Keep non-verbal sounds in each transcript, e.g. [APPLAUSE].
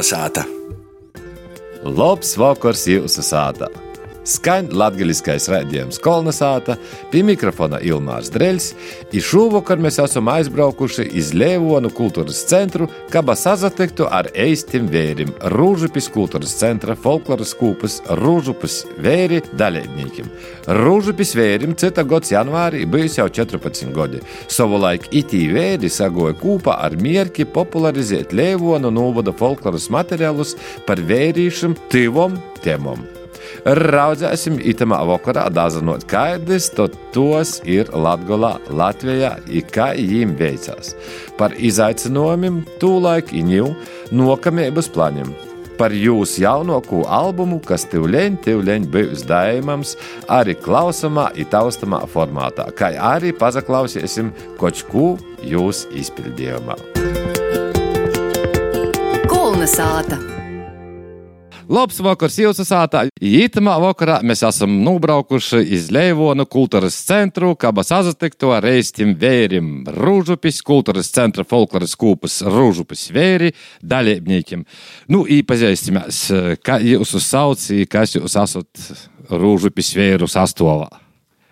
Kolnesāta! Labs vakars jūsu sātā! Skaņ latgaļiskais raidījums Kolnesāta, pie mikrofona Ilmārs Dreļs, šovakar mēs esam aizbraukuši iz Lēvonu kultūras centru, kaba sazatiktu ar eistim vērim Rūžupis kultūras centra folkloras kūpas Rūžupis vēri dalībniekiem. Rūžupis vērim cita gods janvārī bijis jau 14 gadi. Savulaik itī vēri sagoja kūpa ar mierki popularizēt Lēvonu novada folkloras materiālus par vērīšam tivom temom. Raudzēsim itamā vakarā dazinot kādas, to tos ir Latgolā, Latvijā, i kā jīm veicās. Par izaicinājumiem tūlaik iņu nokamības plaņiem. Par jūsu jaunāko albumu, kas tivleņ, tivleņ bijis daimams, arī klausamā, itaustamā formātā, kā arī pazaklausiesim kočku jūs izpildījumā. Kulna sāta! Labs vakars jūsu sātā. Ītamā vakarā mēs esam nobraukuši iz Leivonu kultūras centru, kaba sazatikto ar reistim vērim Rūžupis, kultūras centra folkloras kūpas Rūžupis vēri dalībniekiem. Nu, īpazīstimies, kā jūs sauc, kas jūs esat Rūžupis vēru sastovā.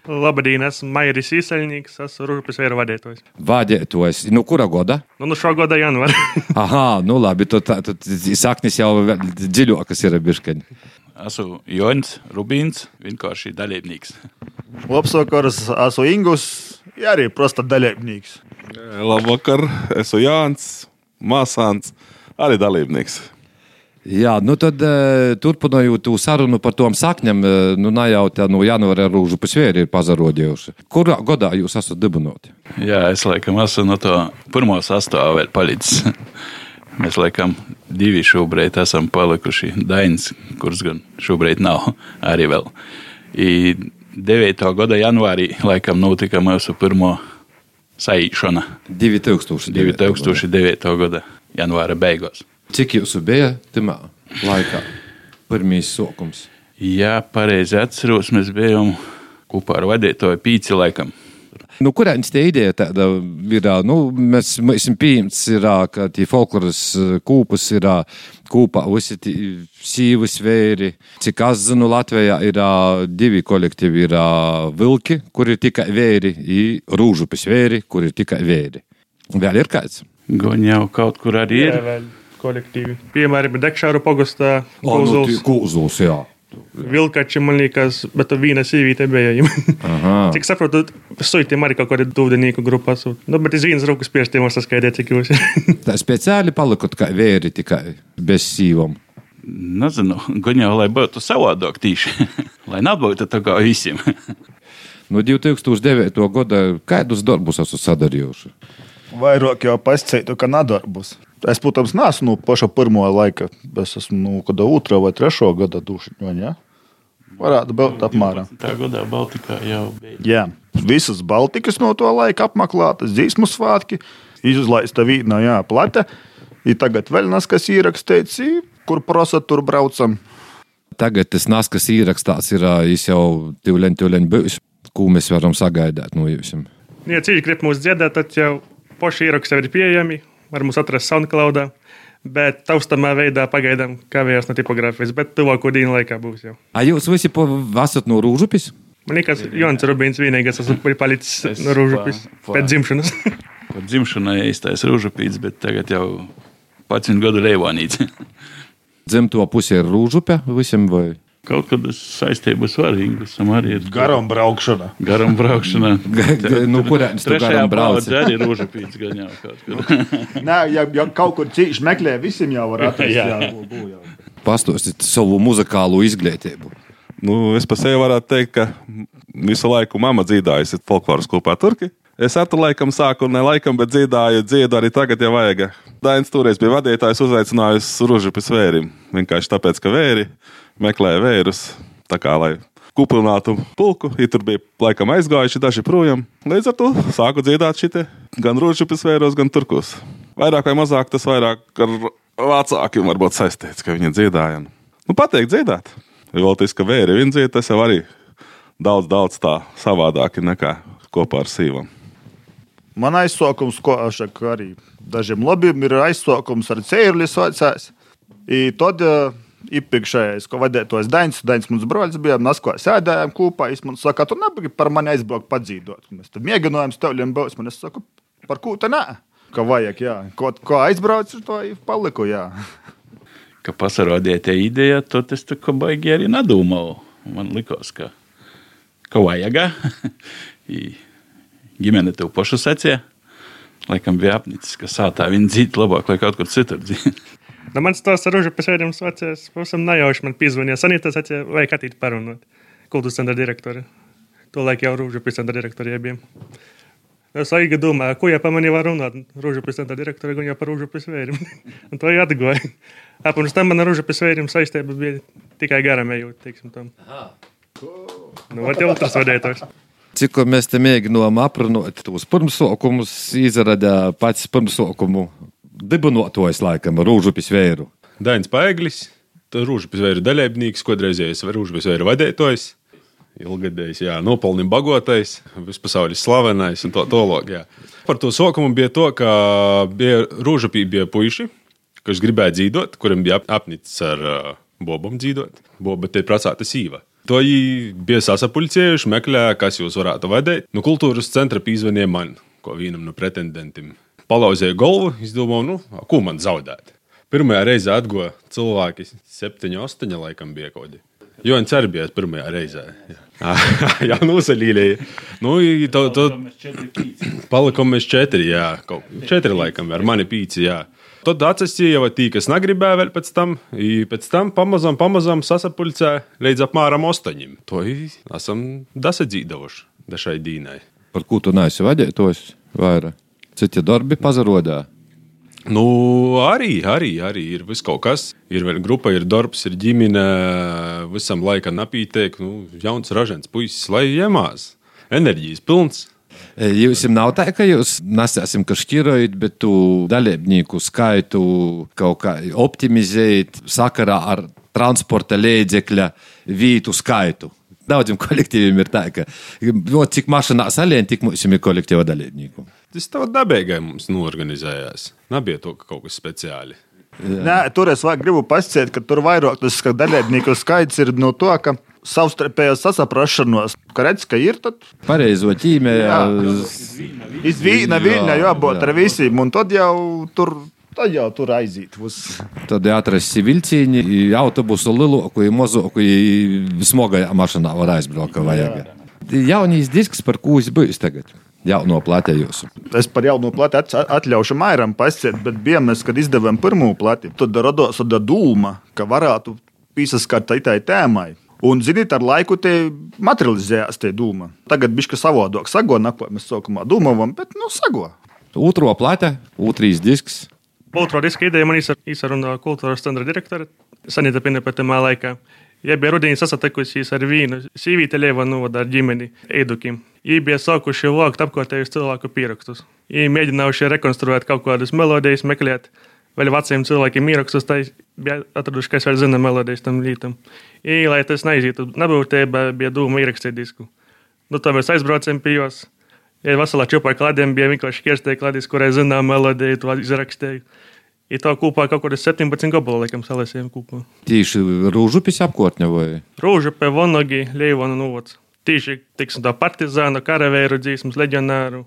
Labdien, esmu Mairis Īsaļnieks, esmu Rūpes vēra vadītājs. Vadītājs, nu kura goda? Nu, nu šo gada janvāra. [LAUGHS] Aha, nu labi, tad, tad saknis jau dziļākas ir biškaņi. Esmu Joņš Rubīns, vienkārši dalībnieks. Labvakars, esmu Ingus, ja arī prosta dalībnieks. Labvakar, esmu Jānis, Māsāns, arī dalībnieks. Jā, nu tad turpinājot to sarunu par tām sakņām, nu jau tā no janvāra rūžu pasvēri ir pazarodījuši. Kurā gadā jūs esat dibinoti? Jā, es laikam esmu no to pirmo sastāvu vēl palicis. [LAUGHS] Mēs laikam divi šobrīd esam palikuši Dainis, kurš gan šobrīd nav [LAUGHS] arī vēl. I 9. gada janvārī laikam notika mūsu pirmo saīšana. 2000. 2009. gada janvāra beigās. Cik jūs bija tajā laikā? Pirmīs sokums. Jā, pareizi atceros, mēs bijām kopā ar vadītāju pīci laikam. Nu, Kurēņas tie ideja tāda ir? Nu, mēs esam pieņemts, ir, ka tie folkloras kūpus ir kūpā visi sīvas vēri. Cik es zinu, Latvijā ir divi kolektīvi. Ir vilki, kur ir tikai vēri, un rūžupis vēri, kur ir tikai vēri. Vēl ir kāds? Gan jau kaut kur arī ir. Jā, vēl kolektīvi. Piemēram, Dekšāru pogastā Kūzuls. Kūzuls, jā. Vilkači, man liekas, bet viena sīvīte bija. Cik saprotu, suitiem arī kaut kāda dūdenīku grupā. Nu, bet es vienas rokas pirkstiem var saskaidrot, cik jūs ir. [LAUGHS] Tā speciāli palikot kā vēri tikai bez sīvam. Nezinu, gan jau, lai būtu savādāk tīši. [LAUGHS] lai nebūtu tā kā visiem. [LAUGHS] no 2009. gada kādus darbus esat sadarījuši? Vairāk jau pasakītu, ka nedarbus. Es, protams, neesmu no paša pirmā laika. Es esmu no kāda otrā vai trešā gada dušiņā. Ja? Varētu būt apmēram. Tā gadā Baltikā jau bija. Jā, visas Baltikas no to laika apmeklētas, dzīsmu svētki, izlaista vīna, jā, plata. Ir tagad vēl nas, kas ierakstīts, kur prasa tur braucam. Tagad tas nas, kas ierakstīts, ir jau tīvleņ, tīvleņ bijis. Ko mēs varam sagaidīt no jums? Ja cīņa grib mūs dziedāt, tad jau paši ieraksti ir pieejami. Var mūs atrast SoundCloud. Bet taustamā veidā pagaidām kavējās no tipogrāfijas, bet tuvāko dienu laikā būs jau. A jūs visi esat no Rūžupis? Man liekas, Jons Rubīns vienīgais esmu [LAUGHS] palicis Es no Rūžupis pa- pa- pēc dzimšanas. [LAUGHS] Pat dzimšanai īstais rūžupīts, bet tagad jau 11 gadu leivonīts. Dzimto pusē ir Rūžupe visiem vai? Kaut kad tas saistības svarīgas, tam arī ir Garam braukšana. garam braukšana. [LAUGHS] nu, kurēns tu Trešajā garam brauc? paudzē arī rūžupīts gan jau kaut kad. [LAUGHS] Nē, ja, ja kaut kur cīņš meklē, visiem jau var [LAUGHS] atrast. Jā. jā, bū, bū, jau. Pastāstiet savu muzikālo izglītību. Nu, es par sevi varētu teikt, ka visu laiku mamma dziedājusi folkloras kopā Turki. Es ar to laikam sāku, ne laikam, bet dziedāju, dziedu arī tagad, ja vajag. Dainis toreiz bija vadītājs, uzaicinājusi Ružupis vērim. Vienkārši tāpēc, ka vēri meklēja vērus, tā kā lai kuplinātu pulku. Ja tur bija laikam aizgājuši daži projām. Līdz ar to sāku dziedāt šitie gan Ružupis vēros, gan Turkos. Vairāk vai mazāk tas vairāk ar vecākiem varbūt saistīts, ka viņi dziedāja. Nu, pateikt dziedāt. Vēl tas, ka vēri vien dzied, tas jau arī daudz, daudz tā savādāk nekā kopā ar sīvam. Man aizsākums, ko aš arī dažiem labiem ir aizsākums ar vecās. I tad uh, iepriekšējais, ko vadītājs Dainis, Dainis mums broļs bija, mēs ko sēdējām kopā. Viņš man saka, tu nebūsi par mani aizbraukt padzīdot. Mēs tad mēģinājām stāvļiem būs. Man es saku, par ko tā nē? Ka vajag, jā. Ko, ko aizbrauc, to paliku, jā. [LAUGHS] Ka pasarādīja tie ideja, tad es tā kā baigi arī nedomāju. Man likās, ka, ka vajag. [LAUGHS] Ģimene tev pašu secīja. Laikam bija apnicis, ka sātā viņa dzīt labāk, lai kaut kur citur dzīt. [LAUGHS] Nu, man tas ar rūžu pēdējiem sacījās, pavisam nejauši man pīzvanīja. Sanītas sacīja, vajag attīt parunot. Kultūras centra direktori. To laiku jau rūžu centra direktori bija. Es aigi domāju, ko jau par mani var runāt. Rūžu centra direktori gan jau par rūžu pēsvērim. [LAUGHS] Un to jāatgoja. Apmēram tam man ar rūžu pēsvērim saistība bija tikai garam ejot, teiksim tam. Nu, var jau otrs vadētājs. Cik mēs te mēģinām aprunāt tos pirmsākumus, izrādījās pats pirmsākumu dibinātājs, laikam, Rūžupis vēru. Dainis Paeglis, Rūžupis vēru dalībnieks, kodreizējais Rūžupis vēru vadītājs. Ilgadējis, jā, nopelnījis bagotais, vispasaules slavenais un tā tālāk. Par to sokumu bija to, ka bija Rūžupī bija puiši, kas gribēja dzīvot, kuriem bija apnicis ar uh, bobam dzīvot. Boba te prasāta sīva. To viņi bija sasapulcējuši, meklēja, kas jūs varētu vadīt. Nu, kultūras centra pīzvanīja man, ko vienam no pretendentiem palauzēju galvu, izdomāju, nu, ko man zaudēt. Pirmajā reizē atgoja cilvēki, septiņi, astoņi laikam bija kaut kādi. Jo viņš arī bija pirmajā reizē. Jā, [LAUGHS] jā nosalīlēja. Nu, to, to... Palikām mēs četri, jā, kaut četri laikam, ar mani pīci, jā. Tad atsasīja jau tī, kas negribēja vēl pēc tam, I pēc tam pamazām, pamazām sasapulcēja līdz apmēram astoņiem. To esam dasadzīdavuši dažai dīnai. Par ko tu neesi vadītājs vairāk? Citi darbi pazarodā. Nu, arī, arī, arī ir viss kaut kas. Ir vēl grupa, ir darbs, ir ģimene, visam laikam napītēk, nu, jauns ražants puisis, lai iemās. Enerģijas pilns. Jums nav tā, ka jūs nesāsim kašķirojot, bet tu dalībnieku skaitu kaut kā optimizēt sakarā ar transporta līdzekļa vītu skaitu. Daudziem kolektīviem ir tā, ka ļoti cik mašīnā salien, tik mums ir kolektīva dalībnieku. Tas tev dabīgai mums norganizējās. Nebija to, ka kaut kas speciāli. Jā. Nē, tur es gribu pasakāt, ka tur vairāk tas dalībnieku skaits ir no to, ka savstarpējā sasaprašanos, ka redz, ka ir tad pareizo ķīmiju. Izvīna viļņa jābūt ar visiem, un tad jau tur. Tad jau tur aiziet. Uz... Tad atrast vilcieni, autobusu lielāku, mazāku, smagajā mašīnā var aizbraukt. Jaunīs disks, par ko es biju tagad jauno plati jūsu? Es par jauno plati atļaušu Mairam pasiet, bet bija mēs, kad izdevām pirmo plati, tad radās tāda dūma, ka varētu piesaskart tai tēmai. Un, ziniet, ar laiku te materializējās tie dūma. Tagad bija savādāk, sago nakvā mēs sākumā domājam, bet nu sago. Otro plate, otrs disks. Otro diska ideja man izsarunāja kultūras centra direktore Sanita Pinepetemā laikā. Ja bija rudenī sasatikusies ar vīnu, sīvīte lieva novada ar ģimeni Eidukim. Viņi bija sākuši vākt apkārtējus cilvēku pierakstus. Viņi mēģinājuši rekonstruēt kaut kādas melodijas, meklēt vēl veciem cilvēkiem ierakstus, tai bija atraduši, kas vēl zina melodijas tam lītam. Viņi, lai tas neizietu nebūtība, bija doma ierakstīt disku. Nu, tā mēs aizbraucām pie jos. Ja veselā čupā kladiem bija vienkārši kirstie kladis, kurai zinām melodiju, to izrakstīju. Ir tā kopā kaut kādas 17 gabalu, laikam, salēsiem kopā. Tieši rūžupis apkārtņa vai? Rūžupe, Vonogi, Leivona novads. Tieši, tiksim, tā partizānu, karavēru dzīsmas, leģionāru,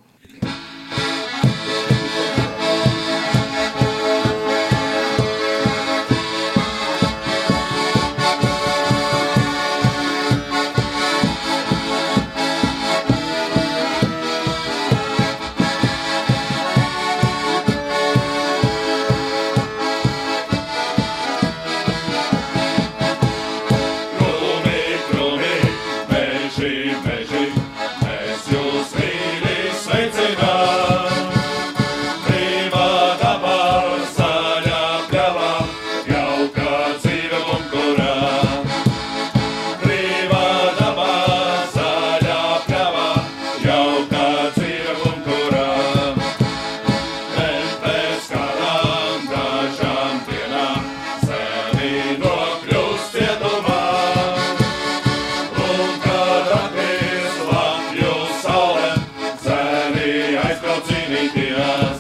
aizbrauc cīnīties.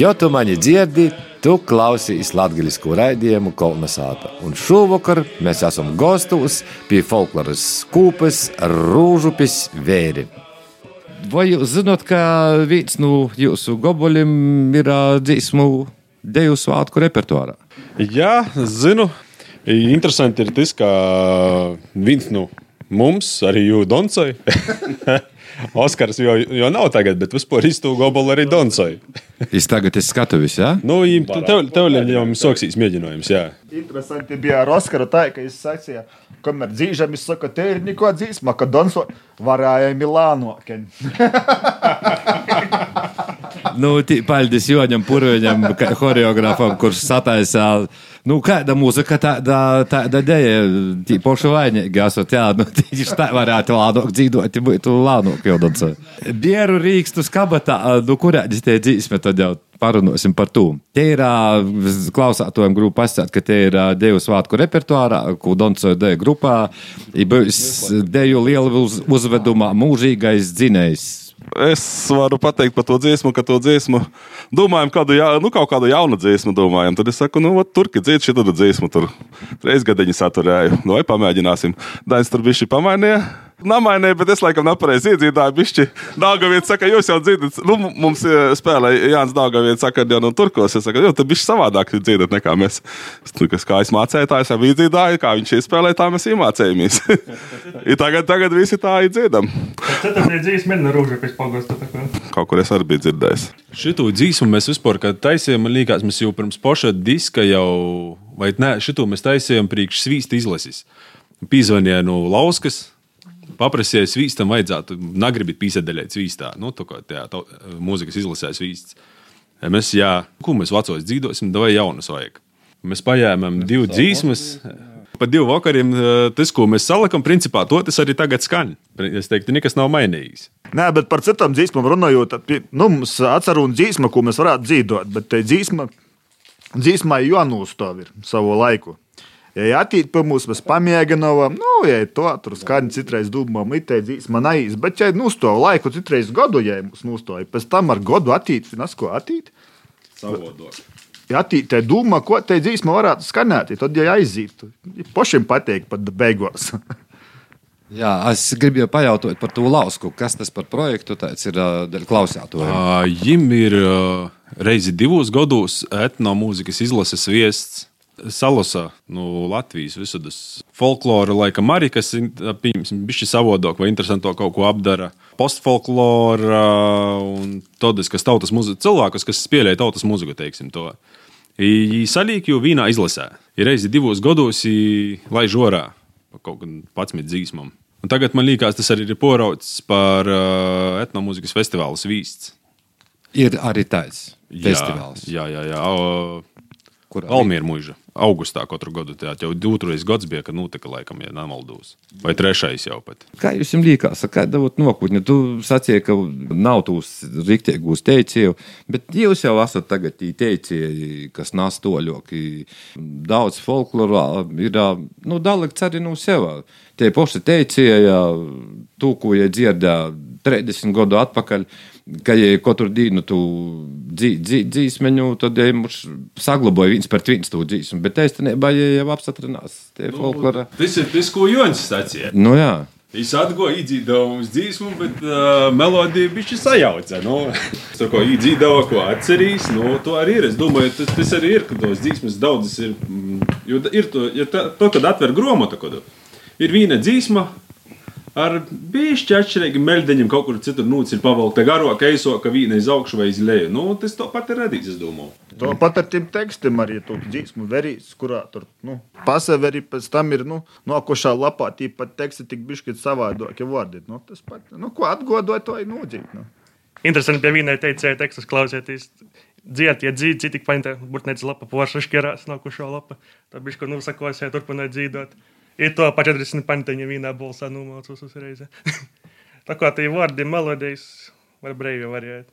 Jo tu mani dzirdi, tu klausīs latviešu raidījumu Kolnesāta. Un šovakar mēs esam gastos pie folkloras kūpes Rūžupis Vēri. Vai jūs zināt, ka viens no jūsu goboliem ir dziesmu deju svētku repertuārā? Jā, zinu. Interesanti ir tas, ka viens no mums, arī Donsai, [LAUGHS] Oskars jau, jau nav tagad, bet vispār iztūko gobalu arī Donsai. Es tagad esmu skatuvis, jā? Ja? Nu, tev, tev jau soksīs mēģinājums, jā. Interesanti bija ar Oskaru tā, ka viņš sacīja, kamēr dzīžam, viņš saka, te ir neko dzīsma, ka Donso varēja Milāno. [LAUGHS] Nu, paldies Joņam Purviņam, ka- horeogrāfam, kurš sataisā. Nu, kāda mūzika tāda, tāda dēja, tī pošu vainīgi esot, jā, nu, tieši tā varētu lānok dzīvot, būtu lānok daudz. Bieru rīkstu skabatā, nu, kurā tie dzīsme, tad jau parunāsim par to. Te ir klausātojiem grupa pasakāt, ka te ir deju svātku repertuārā, ko Doncoja deju grupā, ir bijis deju liela uz, uzvedumā mūžīgais dzinējs. Es varu pateikt par to dziesmu, ka to dziesmu domājam, kādu, ja, nu, kaut kādu jaunu dziesmu domājam. Tad es saku, nu, ot, tur, kad dzird šī dziesmu, tur reizes gadiņu saturēju. Vai pamēģināsim. Dainis tur bija šī pamainīja. Namainīja, bet es laikam nepareizi iedzīvoju. Bišķi Dāngavietis saka, jūs jau dzirdat, nu, mums eh, spēlē Jānis Dāngavietis akordionu un turkos. Es saku, jo tad bišķi savādāk dzirdat nekā mēs. Es, nu, kas kā es mācētājs, jau iedzīvoju, kā viņš iespēlē, tā mēs iemācējāmies. [LAUGHS] I tagad, tagad visi tā iedziedam. Ceturtajā dzīves mēnesi rūža pēc pagosta. tā kā. Kaut kur es arī biju dzirdējis. Šito dzīsmu mēs vispār, kad taisījām, man liekas, mēs jau pirms poša diska jau, vai ne, šito mēs taisījām priekš svīsta izlases. Pīzvanīja no Lauskas, paprasīja svīstam vajadzētu, nagribit pīsēdeļēt svīstā, nu, tā kā tajā tau- mūzikas izlasē svīsts. Mēs, jā, ko mēs vecos dzīvosim, vai jaunas vajag. Mēs paņēmām divas dzīsmas. Pa divu vakariem eh, tas, ko mēs salikām, principā to tas arī tagad skan. Es teiktu, nekas nav mainījies. Nē, bet par citām dzīsmām runājot, nu, mums atceru un dzīsma, ko mēs varētu dzīvot, bet te dzīsma, dzīsmai jānūstāv ir savu laiku. Ja attīt pie mums, mēs pamēģinām, nu, ja to tur skaņa citreiz domājam, it te dzīsma naiz, bet ja nūstāv laiku, citreiz gadu, ja mums nūstāv, pēc tam ar gadu attīt, finas ko attīt. Savodot. Ja attīt te domā, ko te dzīsma varētu skanēt, tad, ja aizītu, pašiem pateikt pat beigās. [LAUGHS] Jā, es gribēju pajautāt par to lausku. Kas tas par projektu tāds ir klausātojiem? Viņam ir reizi divos gados etnomūzikas izlases viests. Salosā, no Latvijas visādas folklora, laikam arī, kas bija savādāk vai interesantāko kaut ko apdara. Postfolklora un tādas, kas tautas mūziku, cilvēkus, kas spēlēja tautas mūziku, teiksim to. Viņi salīk jau vienā izlasē. Ir reizi divos gados, lai žorā kaut kādam patsmit dzīsmam. Un tagad man liekas, tas arī ir porauts par uh, etnomūzikas festivālu svīsts. Ir arī tāds festivāls, Jā, jā, jā. O, kur Valmiera mūža. Augustā katru gadu. Tā jau otrais gads bija, kad notika, laikam, ja nemaldos. Vai trešais jau pat. Kā jums liekas, kāda ir nākotne? Tu sacīji, ka nav tūs rīktīgos teicēju, bet jūs jau esat tagad tī teicēji, kas nas toļoki. Daudz folklorā ir, nu, dalekts arī no sev. Tie poši teicēja, tu, ko ja dzirdē 30 gadu atpakaļ, ka ja katru dienu tu dzī, dzī, dzīsmeņu, tad ja mums saglabāja viens par viens to dzīsmu, bet īstenībā ja jau apstiprinās tie folklorā. Tas ir tas, ko Joņš sacīja. Nu jā. Viņš atgāja, iedzīvoja mums dzīsmu, bet uh, melodija bija sajauca. Nu, [LAUGHS] tā kā iedzīvoja, ko atcerīs, nu, to arī ir. Es domāju, tas, tas arī ir, ka tos dzīsmas daudzas ir. mm, Jo ir to, ja tā, to kad atver grāmatu, ir viena dzīsma. Ar bišķi atšķirīgi meļdeņiem kaut kur citur nūcis ir pavalkta garāk, eiso, ka vīna iz augšu vai iz leju. Nu, tas to pat ir radīts, es domāju. To pat ar tiem tekstiem arī tur dzīsmu verīs, kurā tur nu, paseveri pēc tam ir nu, nokošā lapā, tīpat teksti tik bišķi savādākie vārdi. Nu, tas pat, nu, ko atgodot, to ir nodzīvot. Nu. Interesanti pie vienai teicēja tekstus klausieties. Dziet, ja dzīvo, citi paņemta, būtnēs lapa poša šķirās nākušo lapa. Tā bišķi, ko nu sakos, ja turpināt dzīvot. Ir to pa 40 panteņa vienā balsā numaucus uzreiz. Tā kā tie vārdi melodijas var brīvi variēt.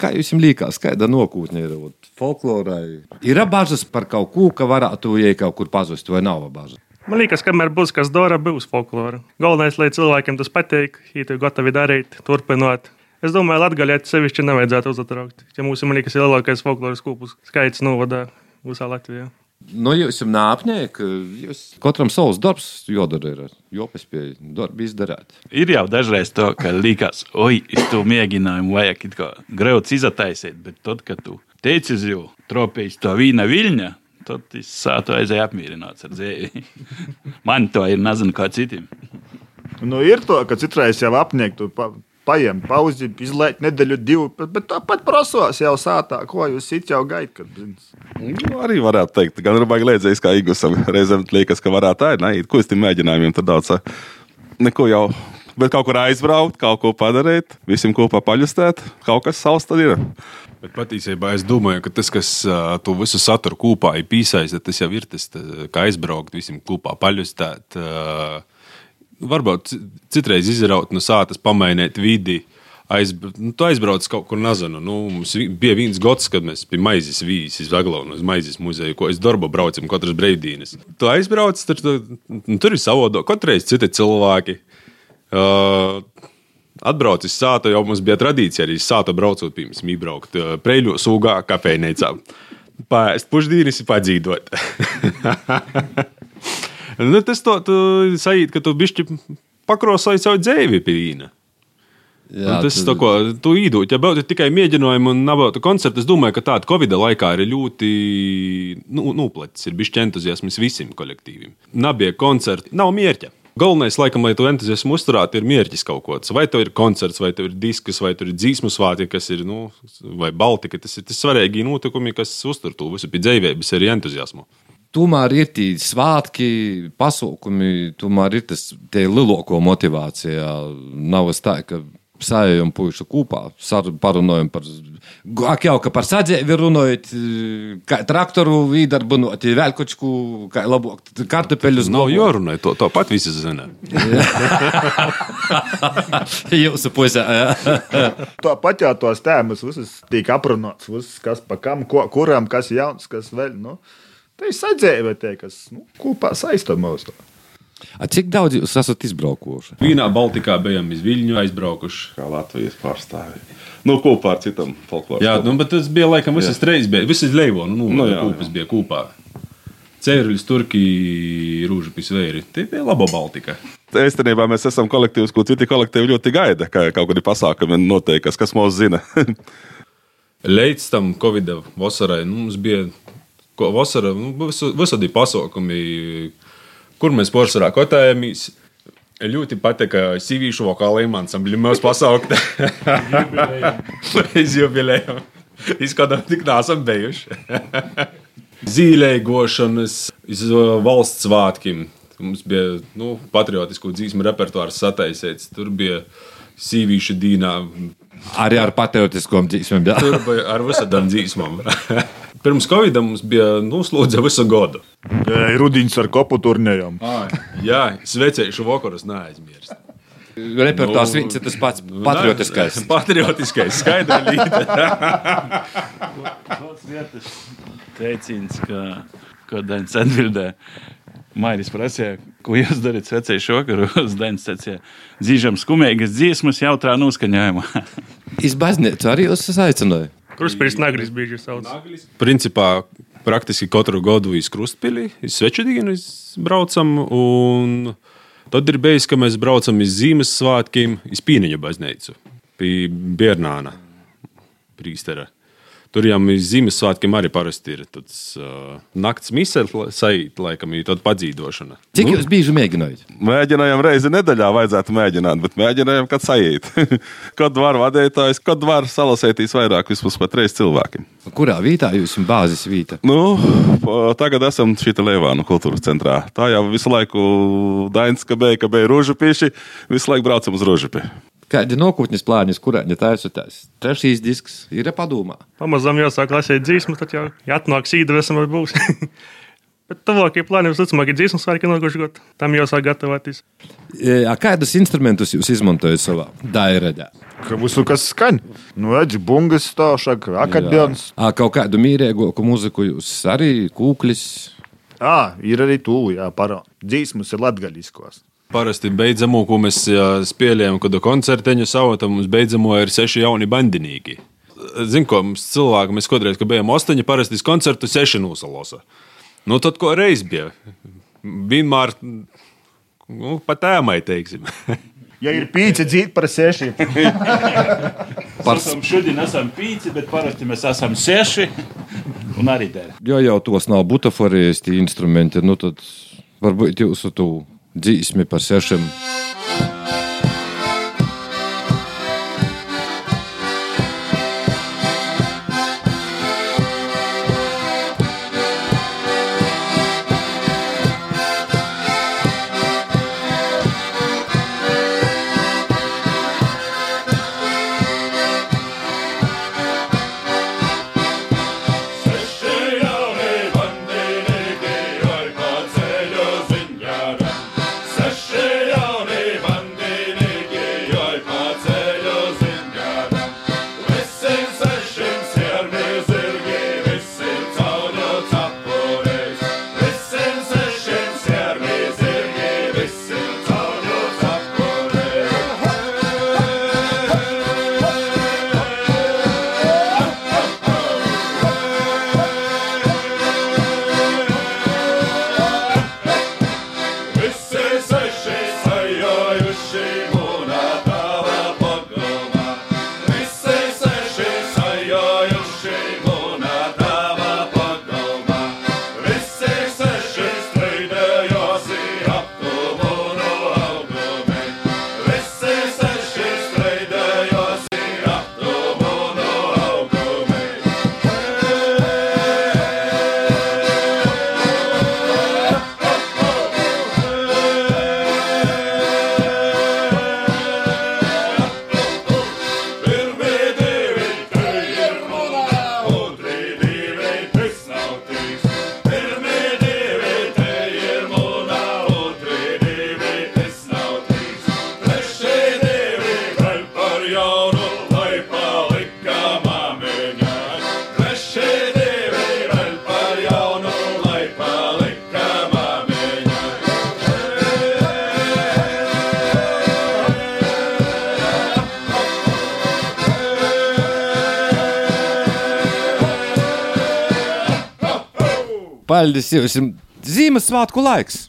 Kā jums liekas, kāda nākotne ir folklorai? Ir bažas par kaut ko, ka varētu ja kaut kur pazust, vai nav bažas? Man liekas, kamēr būs kas dara, būs folklora. Galvenais, lai cilvēkiem tas patīk, ja tu gatavi darīt, turpināt. Es domāju, Latvijā sevišķi nevajadzētu uztraukt. Ja mūsu manī, kas ir lielākais folkloras kūpus skaits novadā visā Latvijā. Nu, jūs esat ka jūs katram savs darbs jodara ir, jopes pie darba izdarēt. Ir jau dažreiz tā, ka likās, oi, es to mēģinājumu vajag it kā grauds iztaisīt, bet tad, kad tu teici uz jau tropējis to vīna viļņa, tad es sātu aizēju apmierināts ar dzēvi. [LAUGHS] Man to ir nezinu kā citiem. Nu, ir to, ka citreiz jau apniegtu. Pa... Paņem pauzi, izlaiž nedēļu, divu, bet, bet tāpat prasos jau sātā, ko jūs it jau gaidat. Kad... zins. Nu, arī varētu teikt, gan rubāji lēdzējis, kā Igusam reizēm liekas, ka varētu tā ir. Nē, ko es tam mēģinājumiem tad daudz. Neko jau. Bet kaut kur aizbraukt, kaut ko padarīt, visiem kopā paļustēt, kaut kas savs tad ir. Bet patiesībā es domāju, ka tas, kas to visu saturu kopā ir pīsājis, tad tas jau ir tas, kā aizbraukt, visiem kopā paļustēt. ā, Varbūt ci- citreiz izraut no sātas, pamainīt vidi. Aizbr nu, tu aizbrauc kaut kur, nezinu. Nu, mums bija viens gads, kad mēs pie maizes vīzes izvēlējāmies uz maizes muzeju, ko es darbu braucam katras brīvdienas. Tu aizbrauc, tur, tur, nu, tur ir savādāk, katru reizi citi cilvēki. Uh, Atbraucis sāta, jau mums bija tradīcija arī sāta braucot, pirms mībraukt uh, preļu sūgā kafejnīcā. Pāriest pušdīnis ir padzīdot. [LAUGHS] nu, tas to tu sajūt, ka tu bišķi pakrosāji savu dzīvi pie vīna. Jā, tas ir tas, ko tu īdot. Ja būtu tikai mēģinājumi un nebūtu koncerti, es domāju, ka tāda Covid laikā ir ļoti nu, noplēcis. Ir bijis entuziasms visiem kolektīviem. Nabija koncerti, nav mērķa. Galvenais, laikam, lai to entuziasmu uzturētu, ir mērķis kaut kāds. Vai tev ir koncerts, vai tev ir disks, vai tur ir dzīsmu svāti, kas ir, nu, vai Baltika. Tas ir tas svarīgi notikumi, kas uztur to visu pie dzīvības, arī entuziasmu. Tomēr ir tie svētki, pasaukumi, tomēr ir tas lielāko motivācija. Nav es tā, ka sējam puišu kopā, sar- parunājam par, ak jau, ka par sadzīvi runājot, kā traktoru vīdarbinot, vēl kaut ko, kā labāk, kartupeļus Nav jārunā, to, to pat visi zina. [LAUGHS] Jūsu pusē. [LAUGHS] Tāpat jau tos tēmas visas tiek aprunāts, visas, kas pa kam, ko, kuram, kas jauns, kas vēl. Nu, tā ir sadzēve, tie, kas nu, kopā saista mūsu. A, cik daudz jūs esat izbraukuši? Vīnā Baltikā bijām iz Viļņu aizbraukuši. Kā Latvijas pārstāvji. Nu, kopā ar citām folkloras. Jā, nu, bet tas bija laikam visas reizes, bija visas leivo, nu, nu, Nu, jā, kūpas bija kopā. Cēruļs, Turki, Rūža Pisvēri. Tie bija laba Baltika. Īstenībā mēs esam kolektīvs, ko citi kolektīvi ļoti gaida, ka kaut kādi pasākumi notiek, kas, mūs zina. [LAUGHS] Līdz tam Covid vasarai nu, mums bija ko, vasara, nu, visu- visādi pasākumi, kur mēs pārsvarā kotējamies. Ļoti patika sīvīšu vokāliem ansambļiem mūsu pasaukt. [LAUGHS] [LAUGHS] Iz jubilējumu. Izskatām, tik nāsam bijuši. [LAUGHS] Zīlēgošanas, iz uh, valsts svētkiem. Mums bija nu, patriotisku dzīsmu repertuārs sataisīts. Tur bija sīvīšu dīnā Arī ar patriotiskom dzīsmēm. jā. Tur bija ar visādām dzīsmām. Pirms Covid mums bija noslūdza visu gadu. Rudiņš ar kopu turnējām. Jā, svecējuši vakarus neaizmirst. Repertuārs viens ir tas pats patriotiskais. [LAUGHS] Patriotiskais, skaidra līnija. Teicīns, ka, ko Dainis atbildēja. Mairis prasīja, ko jūs darat vecajā šokarā. Dainis teica, dzīžam skumīgas dziesmas jautrā noskaņojumā. Iz baznīcu arī jūs aicināju. Kruspīlis Nagris bija sauc. Principā praktiski katru gadu iz Krustpili, iz Svečudīnu braucam. Un tad ir bijis, ka mēs braucam iz Ziemassvētkiem, iz Pīniņa baznīcu, pie Biernāna prīstera. Tur jau uz Ziemassvētkiem arī parasti ir tāds uh, nakts misēta, laikam, ir tāda padzīdošana. Cik jūs bieži mēģinājāt? Mēģinājām reizi nedēļā, vajadzētu mēģināt, bet mēģinājām, kad sajiet. [LAUGHS] kad var vadītājs, kad var salasētīs vairāk vismaz pat reiz cilvēkiem. Kurā vietā jūs esat bāzes vieta? Nu, tagad esam šī Leivānu kultūras centrā. Tā jau visu laiku Dainis, ka bija, ka bija Rožapiši, visu laiku braucam uz Rožapi. Kādi nākotnes plāni, kurā ne tā esat? Trešais disks ir padomā. Pamazām jāsāk lasīt dzīsmu, tad jau atnāks īdvesma vai būs. [LAUGHS] Bet tuvākie plāni visticamāk ir dzīsmas svētki nākošu gadu. Tam jāsāk gatavoties. E, a Kādus instrumentus jūs izmantojat savā dairēdā? Ka visu, kas skan. Nu, edži, bungas stāšāk, akordeons. A, Kaut kādu mīrīgāku mūziku jūs arī kūklis. Jā, ir arī tūlīt, jā, parāda. Dzīsmas ir latgaļiskos. Parasti beidzamo, ko mēs spēlējam, kad koncerteņu savu, tad mums beidzamo ir seši jauni bandinīgi. Zinu, ko mums cilvēki, mēs kādreiz, kad bijām astoņi, parasti uz koncertu seši nosalosa. Nu, tad ko reiz bija? Vienmēr nu, pa tēmai, teiksim. [LAUGHS] Ja ir pīci dzīt par sešiem, Mēs [LAUGHS] esam šodien esam pīci, bet parasti mēs esam seši un arī der. Ja jau tos nav butaforijas tie instrumenti, nu tad varbūt jūsu tu dzīsmi par sešiem. Paldies jums! Ziemassvētku laiks!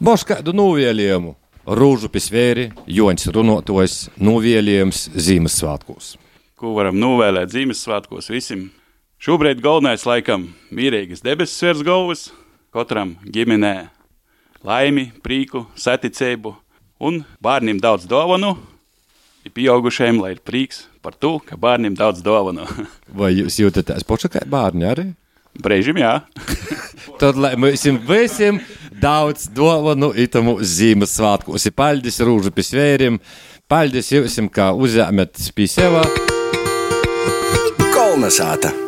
Boš kādu novēlējumu! Rūžu pisvēri, Joņš runotojs, novēlējums Ziemassvētkos. Ko varam novēlēt Ziemassvētkos visiem? Šobrīd galvenais laikam mierīgas debesis virs galvas, katram ģimenē laimi, prieku, saticību un bērniem daudz dāvanu. Ir pieaugušajiem, lai ir prieks par to, ka bērniem daudz dāvanu. [LAUGHS] Vai jūs jūtaties paši kā bērni arī? Brīžiem, jā. [LAUGHS] Tad, lai mēs visiem daudz dāvanu itamu Ziemassvētkos, ir paldies Rūžu pisvērim, paldies jums, kā uzņēmēt pie sevis. Kolnesāta!